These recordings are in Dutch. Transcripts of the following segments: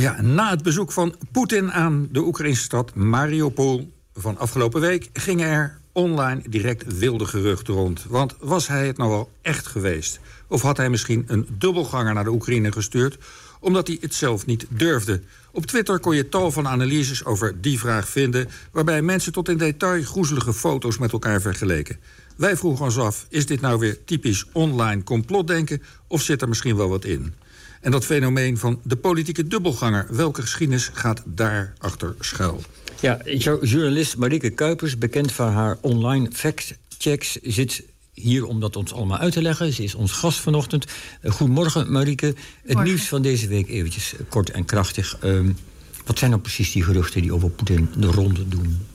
Ja, na het bezoek van Poetin aan de Oekraïnse stad Mariupol van afgelopen week gingen er online direct wilde geruchten rond. Want was hij het nou wel echt geweest? Of had hij misschien een dubbelganger naar de Oekraïne gestuurd omdat hij het zelf niet durfde? Op Twitter kon je tal van analyses over die vraag vinden, waarbij mensen tot in detail groezelige foto's met elkaar vergeleken. Wij vroegen ons af: is dit nou weer typisch online complotdenken of zit er misschien wel wat in? En dat fenomeen van de politieke dubbelganger, welke geschiedenis gaat daarachter schuil? Ja, journalist Marike Kuipers, bekend van haar online fact-checks, zit hier om dat ons allemaal uit te leggen. Ze is ons gast vanochtend. Uh, goedemorgen, Marike. Het nieuws van deze week eventjes kort en krachtig. Uh, wat zijn nou precies die geruchten die over Poetin de ronde doen?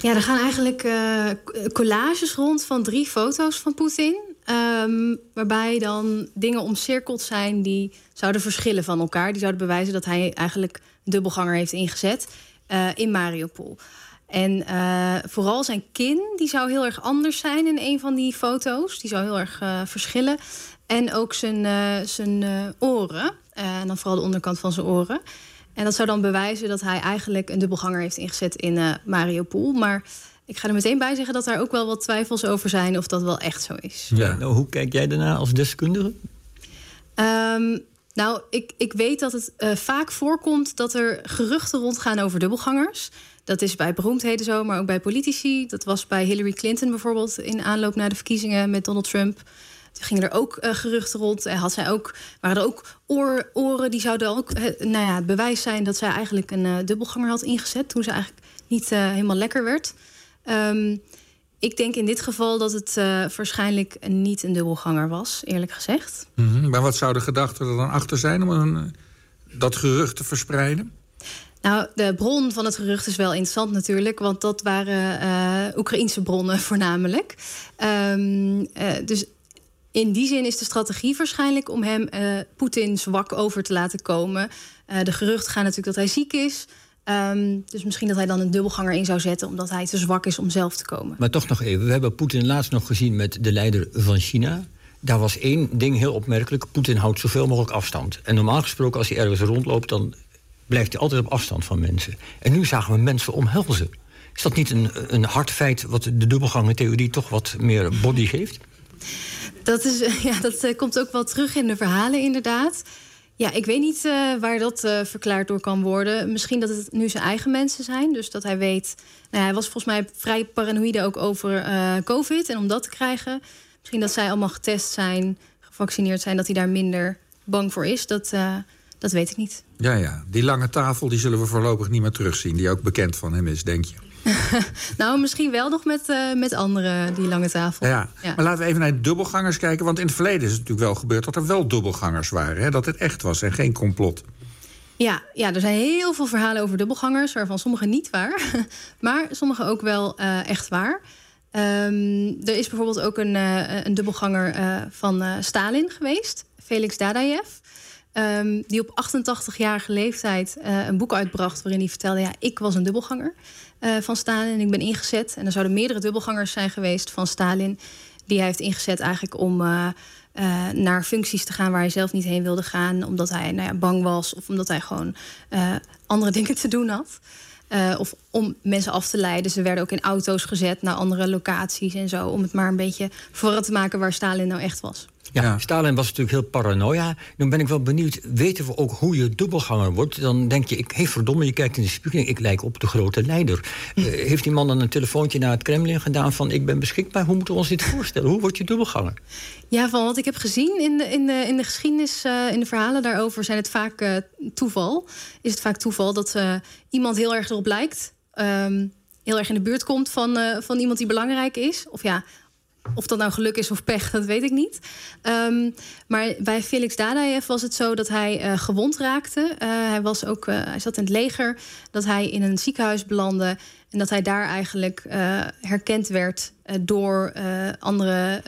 Ja, er gaan eigenlijk uh, collages rond van drie foto's van Poetin. Um, waarbij dan dingen omcirkeld zijn die zouden verschillen van elkaar. Die zouden bewijzen dat hij eigenlijk een dubbelganger heeft ingezet uh, in Mariupol. En uh, vooral zijn kin, die zou heel erg anders zijn in een van die foto's. Die zou heel erg verschillen. En ook zijn, zijn oren. en dan vooral de onderkant van zijn oren. En dat zou dan bewijzen dat hij eigenlijk een dubbelganger heeft ingezet in Mariupol. Maar ik ga er meteen bij zeggen dat daar ook wel wat twijfels over zijn of dat wel echt zo is. Ja, nou, hoe kijk jij daarna als deskundige? Um, nou, ik, ik weet dat het uh, vaak voorkomt dat er geruchten rondgaan over dubbelgangers. Dat is bij beroemdheden zo, maar ook bij politici. Dat was bij Hillary Clinton bijvoorbeeld in aanloop naar de verkiezingen met Donald Trump. Toen gingen er ook uh, geruchten rond. En had zij ook, waren er ook oor, oren die zouden ook uh, nou ja, het bewijs zijn dat zij eigenlijk een uh, dubbelganger had ingezet. Toen ze eigenlijk niet helemaal lekker werd. Um, ik denk in dit geval dat het waarschijnlijk niet een dubbelganger was, eerlijk gezegd. Mm -hmm. Maar wat zou de gedachte er dan achter zijn om een, dat gerucht te verspreiden? Nou, de bron van het gerucht is wel interessant natuurlijk, want dat waren uh, Oekraïense bronnen voornamelijk. Um, uh, dus in die zin is de strategie waarschijnlijk om hem uh, Poetin zwak over te laten komen. Uh, de geruchten gaan natuurlijk dat hij ziek is. Um, dus misschien dat hij dan een dubbelganger in zou zetten, omdat hij te zwak is om zelf te komen. Maar toch nog even, we hebben Poetin laatst nog gezien met de leider van China. Daar was één ding heel opmerkelijk: Poetin houdt zoveel mogelijk afstand. En normaal gesproken, als hij ergens rondloopt, dan blijft hij altijd op afstand van mensen. En nu zagen we mensen omhelzen. Is dat niet een, een hard feit wat de dubbelgangertheorie toch wat meer body geeft? Dat, is, ja, dat uh, komt ook wel terug in de verhalen, inderdaad. Ja, ik weet niet uh, waar dat uh, verklaard door kan worden. Misschien dat het nu zijn eigen mensen zijn. Dus dat hij weet. Nou, hij was volgens mij vrij paranoïde ook over COVID. En om dat te krijgen. Misschien dat zij allemaal getest zijn, gevaccineerd zijn, dat hij daar minder bang voor is. Dat, dat weet ik niet. Ja, ja. Die lange tafel die zullen we voorlopig niet meer terugzien. Die ook bekend van hem is, denk je? nou, misschien wel nog met, uh, met anderen, die lange tafel. Ja. ja. maar laten we even naar de dubbelgangers kijken. Want in het verleden is het natuurlijk wel gebeurd dat er wel dubbelgangers waren. Hè? Dat het echt was en geen complot. Ja, ja, er zijn heel veel verhalen over dubbelgangers, waarvan sommige niet waar, maar sommige ook wel uh, echt waar. Um, er is bijvoorbeeld ook een, uh, een dubbelganger van Stalin geweest, Felix Dadaev. Um, die op 88-jarige leeftijd een boek uitbracht waarin hij vertelde: ja, ik was een dubbelganger. Uh, van Stalin. En ik ben ingezet. En er zouden meerdere dubbelgangers zijn geweest van Stalin. Die hij heeft ingezet eigenlijk om uh, uh, naar functies te gaan waar hij zelf niet heen wilde gaan. Omdat hij nou ja, bang was of omdat hij gewoon andere dingen te doen had. of om mensen af te leiden. Ze werden ook in auto's gezet naar andere locaties en zo. Om het maar een beetje vooruit te maken waar Stalin nou echt was. Ja, ja, Stalin was natuurlijk heel paranoia. Dan ben ik wel benieuwd, weten we ook hoe je dubbelganger wordt? Dan denk je, ik, hey, verdomme, je kijkt in de spiegel... ik lijk op de grote leider. Uh, heeft die man dan een telefoontje naar het Kremlin gedaan... van ik ben beschikbaar, hoe moeten we ons dit voorstellen? Hoe word je dubbelganger? Ja, van wat ik heb gezien in de, in de, in de geschiedenis... Uh, in de verhalen daarover zijn het vaak uh, toeval. Is het vaak toeval dat iemand heel erg erop lijkt... Um, heel erg in de buurt komt van, van iemand die belangrijk is. Of ja, of dat nou geluk is of pech, dat weet ik niet. Um, maar bij Felix Dadaev was het zo dat hij uh, gewond raakte. Uh, hij, was ook, uh, hij zat in het leger, dat hij in een ziekenhuis belandde... en dat hij daar eigenlijk herkend werd door andere...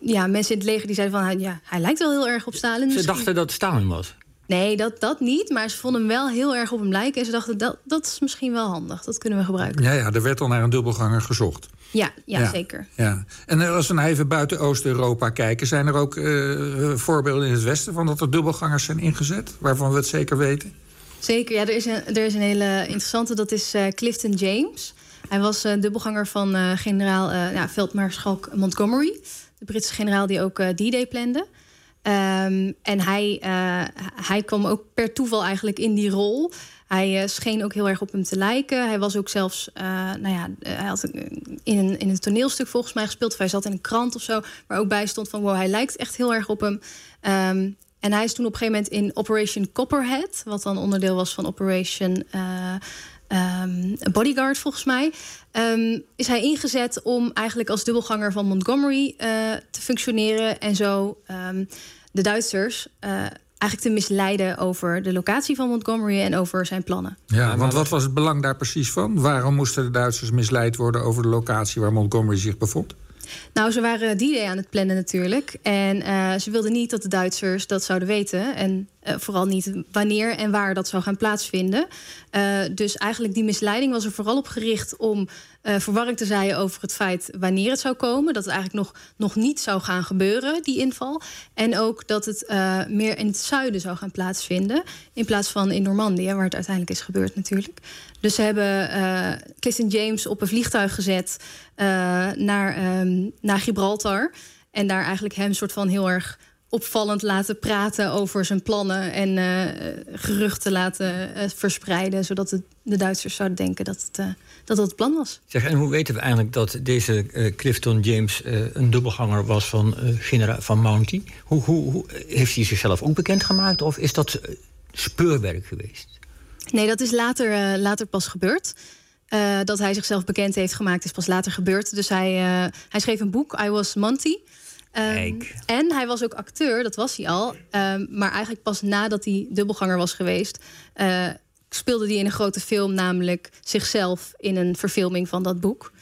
ja, mensen in het leger die zeiden van... ja, hij lijkt wel heel erg op Stalin. Ze dachten dat Stalin was? Nee, dat, dat niet. Maar ze vonden hem wel heel erg op hem lijken. En ze dachten, dat, dat is misschien wel handig. Dat kunnen we gebruiken. Ja, ja er werd al naar een dubbelganger gezocht. Ja, ja, zeker. Ja. En als we nou even buiten Oost-Europa kijken... zijn er ook uh, voorbeelden in het Westen... van dat er dubbelgangers zijn ingezet? Waarvan we het zeker weten? Zeker, ja. Er is een, er is een hele interessante. Dat is uh, Clifton James. Hij was uh, dubbelganger van generaal ja, veldmaarschalk Montgomery. De Britse generaal die ook D-Day plande. Um, en hij, hij kwam ook per toeval eigenlijk in die rol... Hij uh, scheen ook heel erg op hem te lijken. Hij was ook zelfs, uh, nou ja, hij had in een, in een toneelstuk volgens mij gespeeld. Of hij zat in een krant of zo, waar ook bij stond van wow, hij lijkt echt heel erg op hem. Um, en hij is toen op een gegeven moment in Operation Copperhead, wat dan onderdeel was van Operation um, Bodyguard volgens mij, um, is hij ingezet om eigenlijk als dubbelganger van Montgomery te functioneren en zo de Duitsers eigenlijk te misleiden over de locatie van Montgomery en over zijn plannen. Ja, want wat was het belang daar precies van? Waarom moesten de Duitsers misleid worden over de locatie waar Montgomery zich bevond? Nou, ze waren die day aan het plannen natuurlijk. En uh, ze wilden niet dat de Duitsers dat zouden weten. En uh, vooral niet wanneer en waar dat zou gaan plaatsvinden. Uh, dus eigenlijk die misleiding was er vooral op gericht om verwarring te zaaien over het feit wanneer het zou komen. Dat het eigenlijk nog, nog niet zou gaan gebeuren, die inval. En ook dat het meer in het zuiden zou gaan plaatsvinden. In plaats van in Normandië, waar het uiteindelijk is gebeurd natuurlijk. Dus ze hebben uh, James op een vliegtuig gezet naar, um, naar Gibraltar. En daar eigenlijk hem soort van heel erg opvallend laten praten over zijn plannen. En uh, geruchten laten verspreiden. Zodat het, de Duitsers zouden denken dat het, dat het plan was. Zeg, en hoe weten we eigenlijk dat deze Clifton James een dubbelganger was van, genera van Mounty? Hoe, hoe, hoe, heeft hij zichzelf ook bekendgemaakt? Of is dat speurwerk geweest? Nee, dat is later, later pas gebeurd. Dat hij zichzelf bekend heeft gemaakt is pas later gebeurd. Dus hij, hij schreef een boek, I Was Monty. Um, en hij was ook acteur, dat was hij al. Um, maar eigenlijk pas nadat hij dubbelganger was geweest... speelde hij in een grote film, namelijk zichzelf... in een verfilming van dat boek.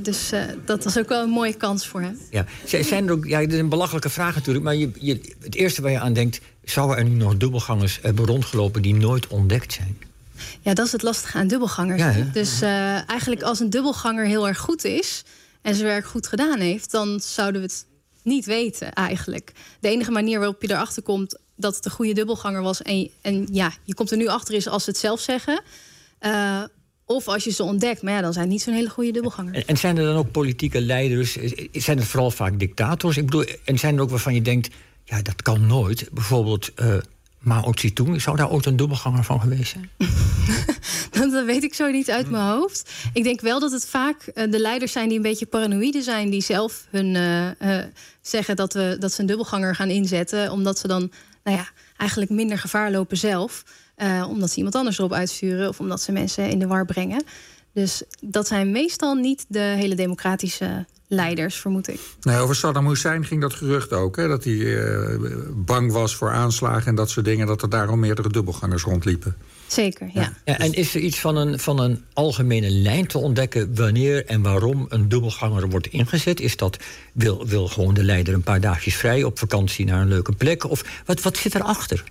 dus dat was ook wel een mooie kans voor hem. Ja, zijn er ook, ja, dit is een belachelijke vraag natuurlijk... maar je, je, het eerste waar je aan denkt zouden er nu nog dubbelgangers hebben rondgelopen die nooit ontdekt zijn? Ja, dat is het lastige aan dubbelgangers. dus eigenlijk als een dubbelganger heel erg goed is en zijn werk goed gedaan heeft, dan zouden we het niet weten eigenlijk. De enige manier waarop je erachter komt dat het een goede dubbelganger was en, en ja, je komt er nu achter is als ze het zelf zeggen. Uh, of als je ze ontdekt, maar ja, dan zijn het niet zo'n hele goede dubbelganger. En, en, zijn er dan ook politieke leiders? Zijn het vooral vaak dictators? Ik bedoel, en zijn er ook waarvan je denkt, ja, dat kan nooit. Bijvoorbeeld uh, Mao Zedong, zou daar ooit een dubbelganger van geweest zijn? dat weet ik zo niet uit mijn hoofd. Ik denk wel dat het vaak uh, de leiders zijn die een beetje paranoïde zijn, die zelf hun uh, zeggen dat, we, dat ze een dubbelganger gaan inzetten, omdat ze dan nou ja, eigenlijk minder gevaar lopen zelf. omdat ze iemand anders erop uitsturen of omdat ze mensen in de war brengen. Dus dat zijn meestal niet de hele democratische leiders, vermoed ik. Nee, over Saddam Hussein ging dat gerucht ook. Hè, dat hij uh, bang was voor aanslagen en dat soort dingen. Dat er daarom meerdere dubbelgangers rondliepen. Zeker, ja. ja. en is er iets van een, van een algemene lijn te ontdekken... wanneer en waarom een dubbelganger wordt ingezet? Is dat, wil, wil gewoon de leider een paar dagjes vrij op vakantie naar een leuke plek? Of wat, wat zit erachter?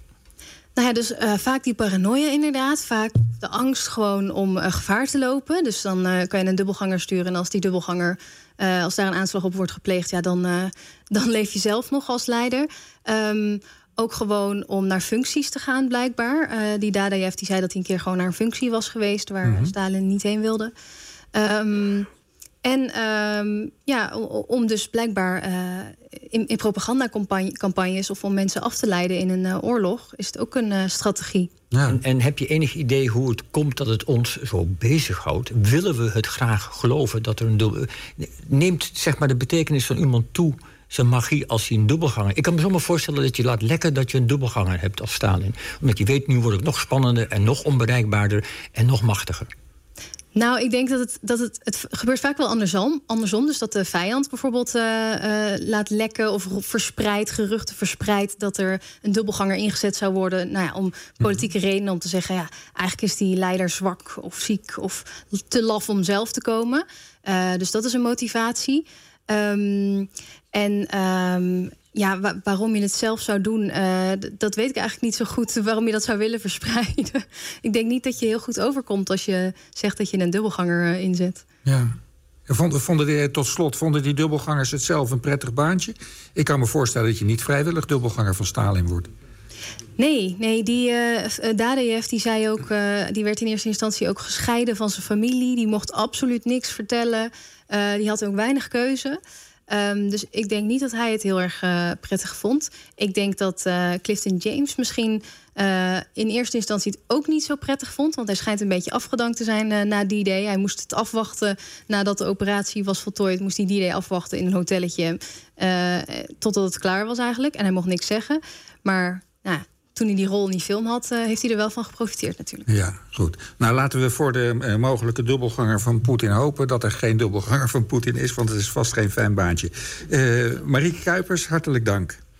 Nou ja, dus uh, vaak die paranoia inderdaad. Vaak de angst gewoon om uh, gevaar te lopen. Dus dan uh, kan je een dubbelganger sturen. En als die dubbelganger, als daar een aanslag op wordt gepleegd... ja, dan, dan leef je zelf nog als leider. Um, ook gewoon om naar functies te gaan, blijkbaar. die Dadaev die zei dat hij een keer gewoon naar een functie was geweest... waar mm -hmm. Stalin niet heen wilde. Um, en um, ja, om dus blijkbaar uh, in, in propagandacampagnes of om mensen af te leiden in een uh, oorlog, is het ook een uh, strategie. Ja. En, en, heb je enig idee hoe het komt dat het ons zo bezighoudt? Willen we het graag geloven dat er een dubbel. Neemt zeg maar de betekenis van iemand toe zijn magie als hij een dubbelganger. Ik kan me zomaar voorstellen dat je laat lekker dat je een dubbelganger hebt als Stalin. Omdat je weet, nu wordt het nog spannender en nog onbereikbaarder en nog machtiger. Nou, ik denk dat het, dat het, het gebeurt vaak wel andersom. andersom. Dus dat de vijand bijvoorbeeld uh, uh, laat lekken of verspreidt, geruchten verspreidt dat er een dubbelganger ingezet zou worden. Nou ja, om politieke mhm. redenen, om te zeggen, ja, eigenlijk is die leider zwak of ziek of te laf om zelf te komen. Uh, dus dat is een motivatie. Um, en um, ja, waarom je het zelf zou doen, uh, dat weet ik eigenlijk niet zo goed. Waarom je dat zou willen verspreiden. ik denk niet dat je heel goed overkomt als je zegt dat je een dubbelganger uh, inzet. Ja. Vonden, vonden die, tot slot, vonden die dubbelgangers het zelf een prettig baantje? Ik kan me voorstellen dat je niet vrijwillig dubbelganger van Stalin wordt. Nee, nee die uh, Dadejev die zei ook, uh, die werd in eerste instantie ook gescheiden van zijn familie. Die mocht absoluut niks vertellen. Die had ook weinig keuze. Um, dus ik denk niet dat hij het heel erg prettig vond. Ik denk dat Clifton James misschien in eerste instantie het ook niet zo prettig vond. Want hij schijnt een beetje afgedankt te zijn na die day. Hij moest het afwachten nadat de operatie was voltooid. Moest hij die day afwachten in een hotelletje. totdat het klaar was eigenlijk. En hij mocht niks zeggen. Maar nou, toen hij die rol in die film had, uh, heeft hij er wel van geprofiteerd natuurlijk. Ja, goed. Nou, laten we voor de uh, mogelijke dubbelganger van Poetin hopen... dat er geen dubbelganger van Poetin is, want het is vast geen fijn baantje. Uh, Marieke Kuipers, hartelijk dank.